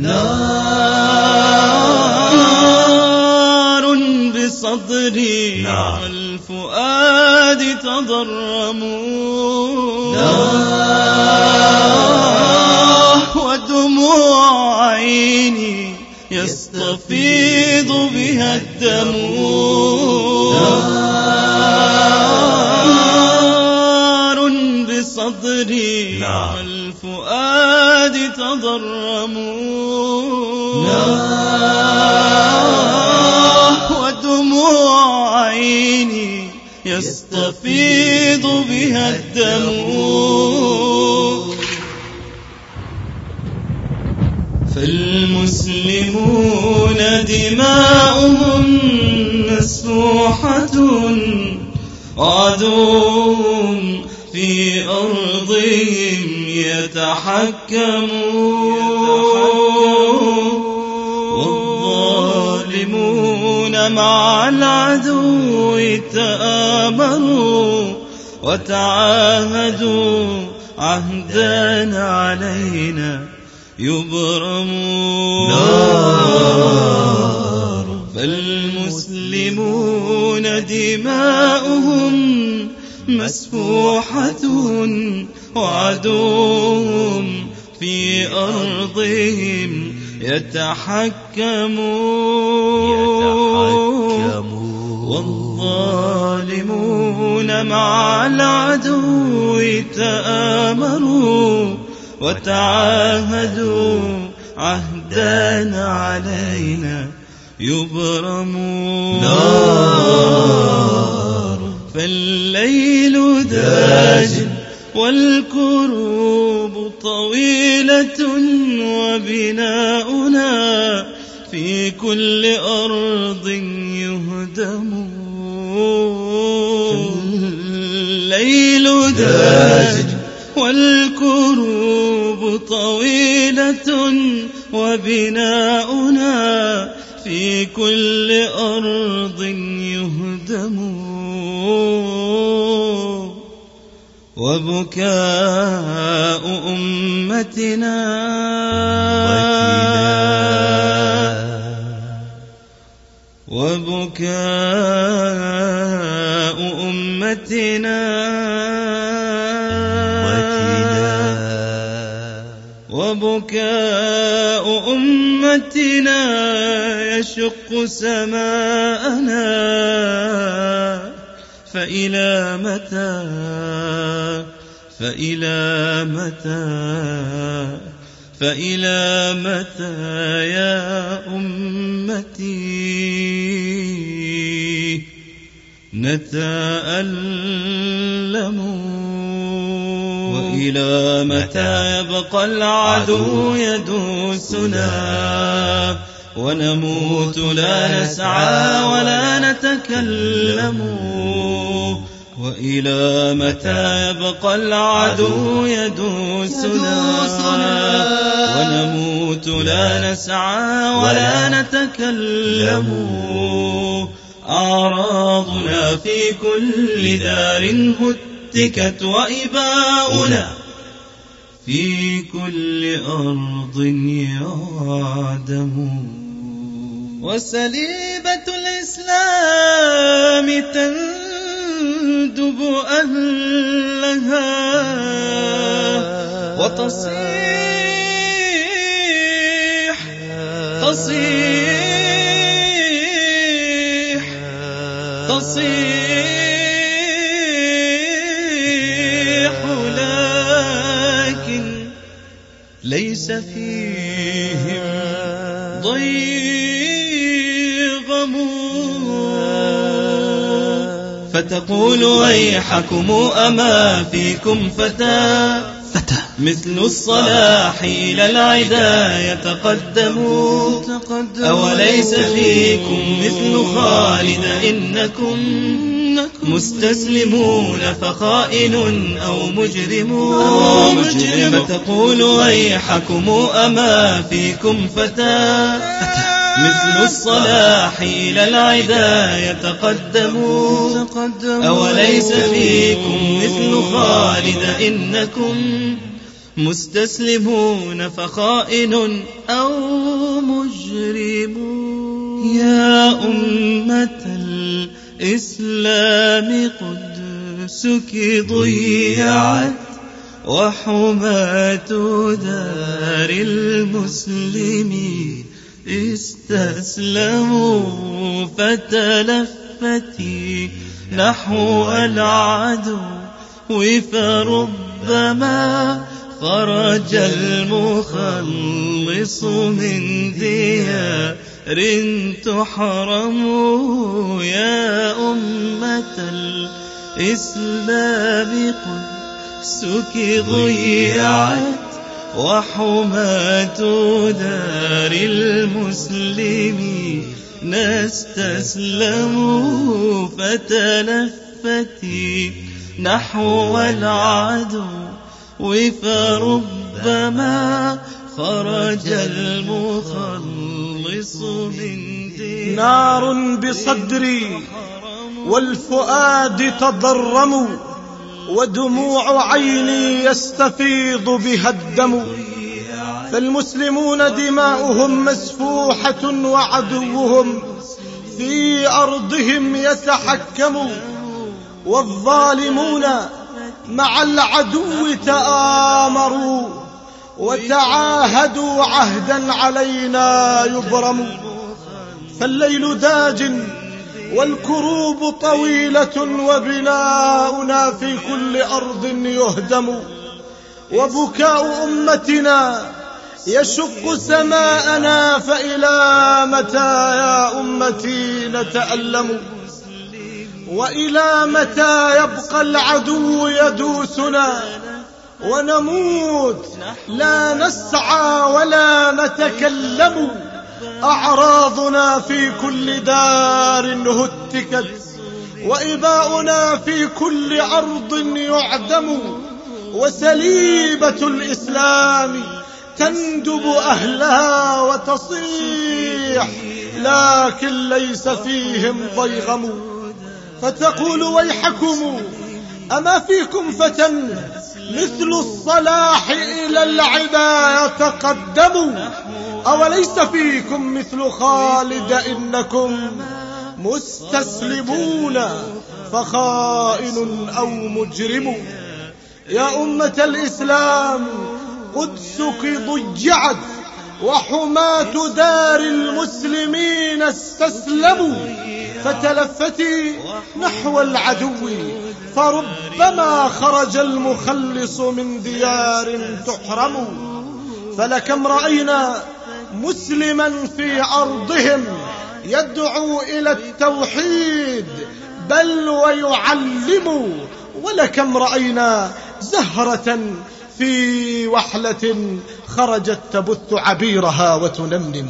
نار بصدري نار. والفؤاد تضرموا نار. ودموع عيني يستفيض بها الدم نار بصدري. والفؤاد تضرموا ودموع عيني يستفيض بها الدم فالمسلمون دماؤهم مسفوحة وعدوهم في أرضهم يتحكمون. مع العدو تآمروا وتعاهدوا عهدا علينا يبرمون نار. فالمسلمون دماؤهم مسفوحة وعدوهم في أرضهم يتحكمون والظالمون مع العدو تآمروا وتعاهدوا عهدا علينا يبرمون نار. فالليل داج والكروب طويلة وبناؤنا في كل أرض يهدم الليل داج والكروب طويلة وبناؤنا في كل أرض يهدم. وبكاء أمتنا. وبكاء أمتنا. وبكاء أمتنا يشق سماءنا. فإلى متى؟ فإلى متى؟ فإلى متى يا أمتي؟ نتألم. وإلى متى يبقى العدو يدوسنا؟ ونموت لا نسعى ولا نتكلم. وإلى متى يبقى العدو يدوسنا؟ ونموت لا نسعى ولا نتكلم. أعراضنا في كل دار هتكت وإباؤنا في كل أرض يعدم وسليبة الإسلام تندب أهلها وتصيح تصيح تصيح. لكن ليس فيهم ضيغم فتقول ويحكم أما فيكم فتى؟ فتى. مثل الصلاح إلى العدا يتقدم. أوليس فيكم مثل خالد إنكم مستسلمون فخائن أو مجرم. فتقول ويحكم أما فيكم فتى. مثل الصلاح إلى العدا يتقدم. أوليس فيكم مثل خالد إنكم مستسلمون فخائن أو مجرم يا أمة الإسلام قدسك ضيعت وحماة دار المسلمين. استسلموا فتلفتي نحو العدو فربما خرج المخلص من ديار تحرم يا أمة الإسلام قدسك ضيعت وحماة دار المسلمين نستسلم فتلفتي نحو العدو فربما خرج المخلص من دين نار بصدري والفؤاد تضرم ودموع عيني يستفيض بها الدم. فالمسلمون دماؤهم مسفوحة وعدوهم في أرضهم يتحكم. والظالمون مع العدو تآمروا وتعاهدوا عهدا علينا يبرم. فالليل داج والكروب طويلة وبناؤنا في كل أرض يهدم. وبكاء أمتنا يشق سماءنا فإلى متى يا أمتي نتألم. وإلى متى يبقى العدو يدوسنا؟ ونموت لا نسعى ولا نتكلم. أعراضنا في كل دار هتكت وإباؤنا في كل أرض يعدم وسليبة الإسلام تندب أهلها وتصيح لكن ليس فيهم ضيغم. فتقول ويحكم أما فيكم فتى مثل الصلاح إلى العدا يتقدم أوليس فيكم مثل خالد إنكم مستسلمون فخائن أو مجرم؟ يا أمة الإسلام قدسك ضجعت وحماة دار المسلمين استسلموا. فتلفتي نحو العدو. فربما خرج المخلص من ديار تحرم. فلكم رأينا مسلما في أرضهم يدعو إلى التوحيد بل ويعلم. ولكم رأينا زهرة في وحلة خرجت تبث عبيرها وتنمنم